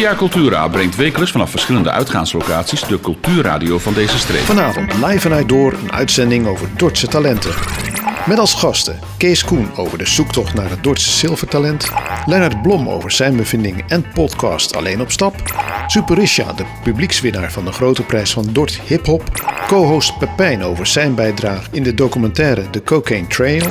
Via Cultura brengt wekelijks vanaf verschillende uitgaanslocaties de cultuurradio van deze streek. Vanavond live vanuit Door een uitzending over Dordtse talenten. Met als gasten Kees Koen over de zoektocht naar het Dordtse zilvertalent. Lennart Blom over zijn bevindingen en podcast Alleen op Stap. Superisha, de publiekswinnaar van de grote prijs van Dort Hip Hop. Co-host Pepijn over zijn bijdrage in de documentaire The Cocaine Trail.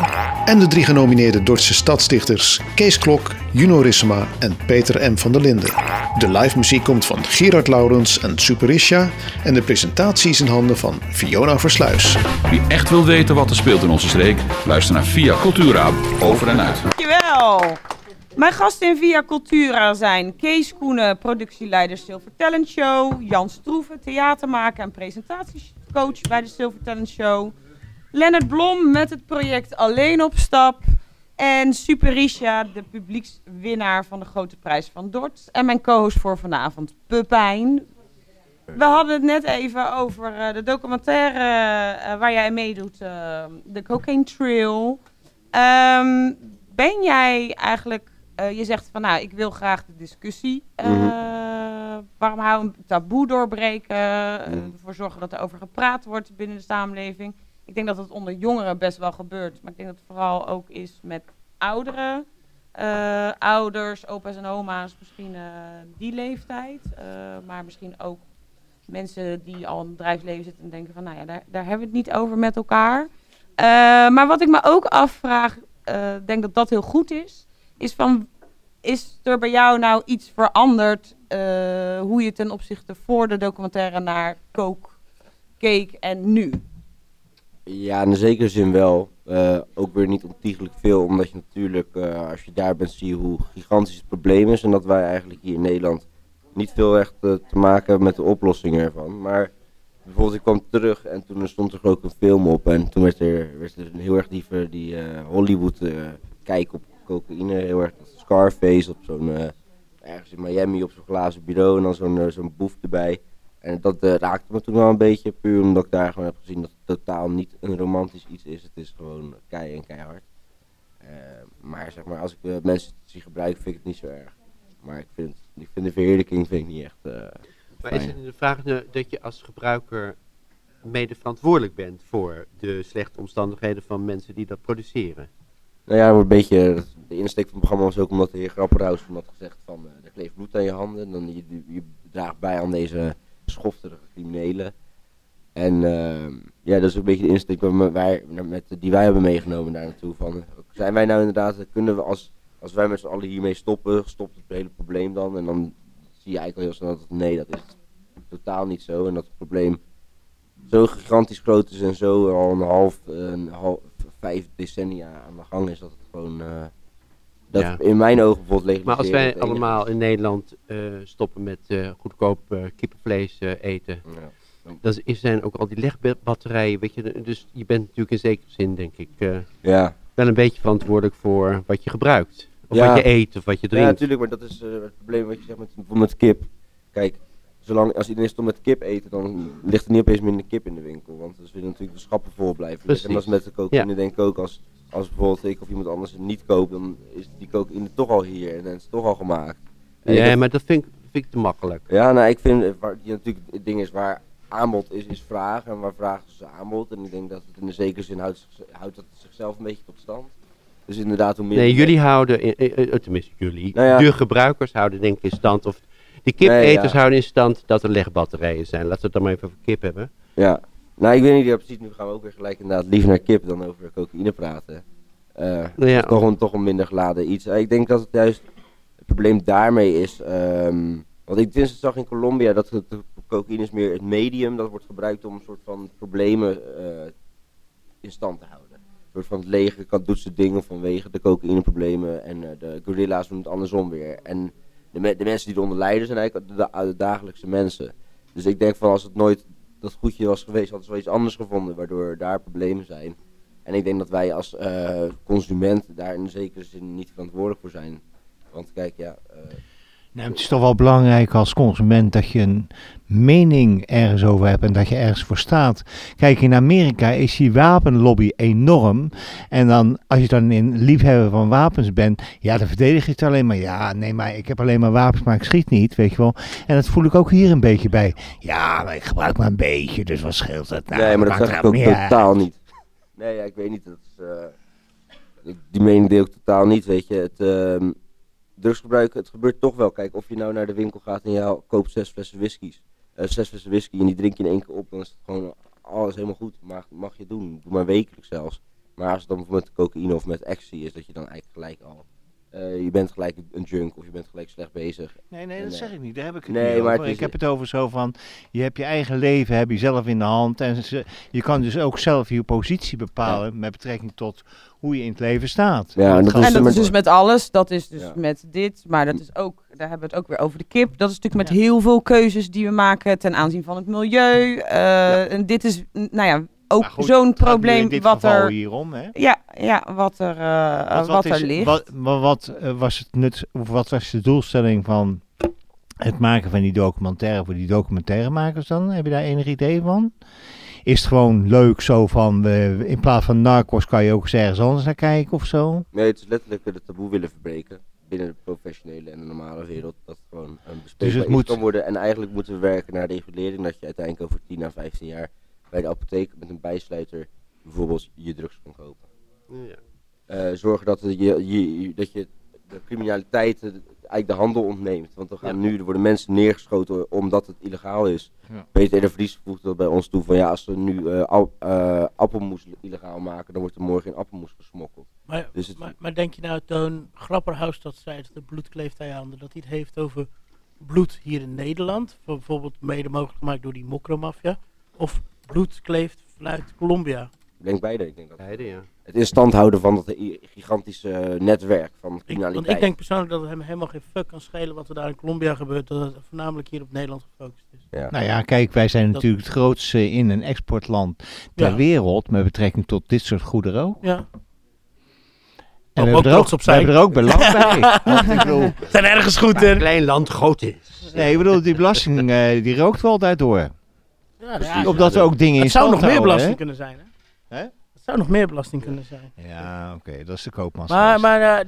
En de drie genomineerde Dordtse stadsdichters Kees Klok, Juno Rissema en Peter M. van der Linden. De live muziek komt van Gerard Laurens en Superisha. En de presentatie is in handen van Fiona Versluis. Wie echt wil weten wat er speelt in onze streek, luister naar Via Cultura over en uit. Dankjewel. Mijn gasten in Via Cultura zijn Kees Koenen, productieleider Silver Talent Show. Jan Stroeven, theatermaker en presentatiecoach bij de Silver Talent Show. Lennart Blom met het project Alleen op Stap. En Superisha, de publiekswinnaar van de Grote Prijs van Dort. En mijn co-host voor vanavond, Pepijn. We hadden het net even over eh, de documentaire eh, waar jij meedoet, eh, de Cocaine Trail. Ehm, ben jij eigenlijk, je zegt van nou, ik wil graag de discussie. eh, Waarom hou een taboe doorbreken? eh, ervoor zorgen dat er over gepraat wordt binnen de samenleving. Ik denk dat het onder jongeren best wel gebeurt. Maar ik denk dat het vooral ook is met ouderen. eh, ouders, opa's en oma's, misschien eh, die leeftijd. maar misschien ook mensen die al in het bedrijfsleven zitten en denken van, nou ja, daar, daar hebben we het niet over met elkaar. Maar wat ik me ook afvraag, ik denk dat dat heel goed is, is van, is er bij jou nou iets veranderd eh, hoe je ten opzichte voor de documentaire naar Coke keek en nu? Ja, in zekere zin wel. Eh, ook weer niet ontiegelijk veel, omdat je natuurlijk, eh, als je daar bent, zie je hoe gigantisch het probleem is. En dat wij eigenlijk hier in Nederland niet veel echt te maken hebben met de oplossingen ervan. Maar bijvoorbeeld, ik kwam terug en toen stond er ook een film op. En toen werd er, werd er heel erg die, die Hollywood kijk op cocaïne, heel erg dat Scarface op zo'n, eh, ergens in Miami op zo'n glazen bureau en dan zo'n eh, zo'n boef erbij. En dat eh, raakte me toen wel een beetje, puur omdat ik daar gewoon heb gezien dat het totaal niet een romantisch iets is. Het is gewoon kei en keihard. Maar zeg maar, als ik mensen zie gebruiken, vind ik het niet zo erg. Maar ik vind, ik vind de verheerlijking vind ik niet echt Maar is het de vraag nu dat je als gebruiker mede verantwoordelijk bent voor de slechte omstandigheden van mensen die dat produceren? Nou ja, een beetje, de insteek van het programma was ook omdat de heer Grapperhaus toen had gezegd van, eh, er kleeft bloed aan je handen. En dan je, je draagt bij aan deze schofterige criminelen. En ehm, ja, dat is ook een beetje de insteek met, die wij hebben meegenomen daar naartoe. Van, zijn wij nou inderdaad, kunnen we als, als wij met z'n allen hiermee stoppen, stopt het hele probleem dan? En dan zie je eigenlijk al heel snel dat nee, dat is totaal niet zo. En dat het probleem zo gigantisch groot is en zo al een half, een half vijf decennia aan de gang is, dat het gewoon, eh, dat Ja. in mijn ogen bijvoorbeeld Maar als wij allemaal in Nederland eh, stoppen met eh, goedkoop kippenvlees eten, Ja. dan is- zijn ook al die legbatterijen, weet je, dus je bent natuurlijk in zekere zin, denk ik, Ja. wel een beetje verantwoordelijk voor wat je gebruikt. Of Ja. wat je eet, of wat je ja, drinkt. natuurlijk, maar dat is het probleem wat je zegt met, met kip. Kijk, zolang, als iedereen stopt met kip eten, dan ligt er niet opeens minder kip in de winkel. Want dan zullen natuurlijk de schappen vol blijven liggen. En dat is met de cocaïne Ja. denk ik ook. Als, als bijvoorbeeld ik of iemand anders het niet koopt, dan is die cocaïne toch al hier en dan is het toch al gemaakt. En ja, maar dat vind ik, vind ik te makkelijk. Ja, nou, ik vind, waar, je natuurlijk, het ding is waar aanbod is, is vraag. En waar vraag is, is aanbod. En ik denk dat het in de zekere zin houdt, houdt het zichzelf een beetje tot stand. Dus inderdaad, hoe meer... Nee, jullie houden, in- eh, eh, tenminste jullie, Nou ja. de gebruikers houden denk ik in stand, of de kipeters Nee, ja. houden in stand dat er legbatterijen zijn. Laten we het dan maar even over kip hebben. Ja, nou, ik weet niet, ja, precies, nu gaan we ook weer gelijk inderdaad liever naar kip dan over cocaïne praten. Nou ja, toch, een, toch een minder geladen iets. Eh, ik denk dat het juist, het probleem daarmee is, ehm, want ik tenminste zag in Colombia dat het, de cocaïne is meer het medium dat wordt gebruikt om een soort van problemen eh, in stand te houden. Een soort van het leger kan, doet zijn dingen vanwege de cocaïneproblemen en de gorilla's doen het andersom weer. En de, de mensen die eronder lijden zijn eigenlijk de, da- de dagelijkse mensen. Dus ik denk van als het nooit dat goedje was geweest, hadden ze wel iets anders gevonden, waardoor daar problemen zijn. En ik denk dat wij als eh, consument daar in zekere zin niet verantwoordelijk voor zijn. Want kijk, ja, eh, Nou, het is toch wel belangrijk als consument dat je een mening ergens over hebt en dat je ergens voor staat. Kijk, in Amerika is die wapenlobby enorm. En dan, als je dan in liefhebber van wapens bent, ja, dan verdedig je het alleen maar. Ja, nee, maar ik heb alleen maar wapens, maar ik schiet niet, weet je wel. En dat voel ik ook hier een beetje bij. Ja, maar ik gebruik maar een beetje, dus wat scheelt het nou? nee, maar dat er ik ook totaal niet. Nee, ja, ik weet niet. Dat is, eh, die mening deel ik totaal niet, weet je. Het, ehm, drugsgebruik, het gebeurt toch wel. Kijk, of je nou naar de winkel gaat en je koopt zes flessen whiskies. eh, zes flessen whisky en die drink je in één keer op, dan is het gewoon alles helemaal goed. Mag, mag je doen. Doe maar wekelijks zelfs. Maar als het dan met cocaïne of met ecstasy is, dat je dan eigenlijk gelijk al... eh, je bent gelijk een junk of je bent gelijk slecht bezig. Nee, nee, dat Nee. zeg ik niet. Daar heb ik het Nee, niet maar over. het is- Ik heb het over zo van, je hebt je eigen leven, heb je zelf in de hand. En ze- je kan dus ook zelf je positie bepalen met betrekking tot hoe je in het leven staat. Ja, en dat En is dus met alles. Dat is dus Ja. met dit. Maar dat is ook, daar hebben we het ook weer over de kip. Dat is natuurlijk met Ja. heel veel keuzes die we maken ten aanzien van het milieu. Eh, En dit is, nou ja, ook zo'n probleem in dit wat geval er, hierom, hè? ja, ja, wat er, eh, wat, is- er ligt. Wat, wat, wat, eh, was het nut, of wat was de doelstelling van het maken van die documentaire voor die documentairemakers dan? Heb je daar enig idee van? Is het gewoon leuk zo van, in plaats van narcos kan je ook eens ergens anders naar kijken of zo? Nee, het is letterlijk het taboe willen verbreken binnen de professionele en de normale wereld. Dat gewoon een bespreekbaar het iets moet- kan worden. En eigenlijk moeten we werken naar regulering. Dat je uiteindelijk over 10 à 15 jaar bij de apotheek met een bijsluiter bijvoorbeeld je drugs kan kopen. Ja. Eh, zorgen dat, je, je, je- dat je de criminaliteit eigenlijk de handel ontneemt. Want dan gaan nu er worden mensen neergeschoten omdat het illegaal is. Ja. Peter de Vries voegt dat bij ons toe van ja, als we nu eh, al- eh, appelmoes illegaal maken, dan wordt er morgen in appelmoes gesmokkeld. Maar, Dus het- maar, maar denk je nou, Toon Grapperhaus dat zei dat de bloed kleeft aan je handen, dat hij het heeft over bloed hier in Nederland, voor bijvoorbeeld mede mogelijk gemaakt door die mokromafia, of bloed kleeft vanuit Colombia? Ik denk beide. Ik denk dat Beide, ja. het in stand houden van dat gigantische eh, netwerk van Ik, criminaliteit. want ik denk persoonlijk dat het hem helemaal geen fuck kan schelen wat er daar in Colombia gebeurt, dat het voornamelijk hier op Nederland gefocust is. ja. Nou ja, kijk, wij zijn Dat- natuurlijk het grootste in- en exportland ter Ja. wereld met betrekking tot dit soort goederen ook. Ja. En Ook we hebben er op we zijn. hebben er ook belang bij. Ik bedoel, Zijn ergens goed Een in. klein land groot is. nee, ik bedoel, die belasting eh, die rookt wel daardoor. Ja, Precies. Opdat we ook dingen in het zou nog meer houden, belasting hè? kunnen zijn, hè? Hè? Het zou nog meer belasting kunnen zijn. Ja, oké, dat is de koopmans. Maar, maar eh,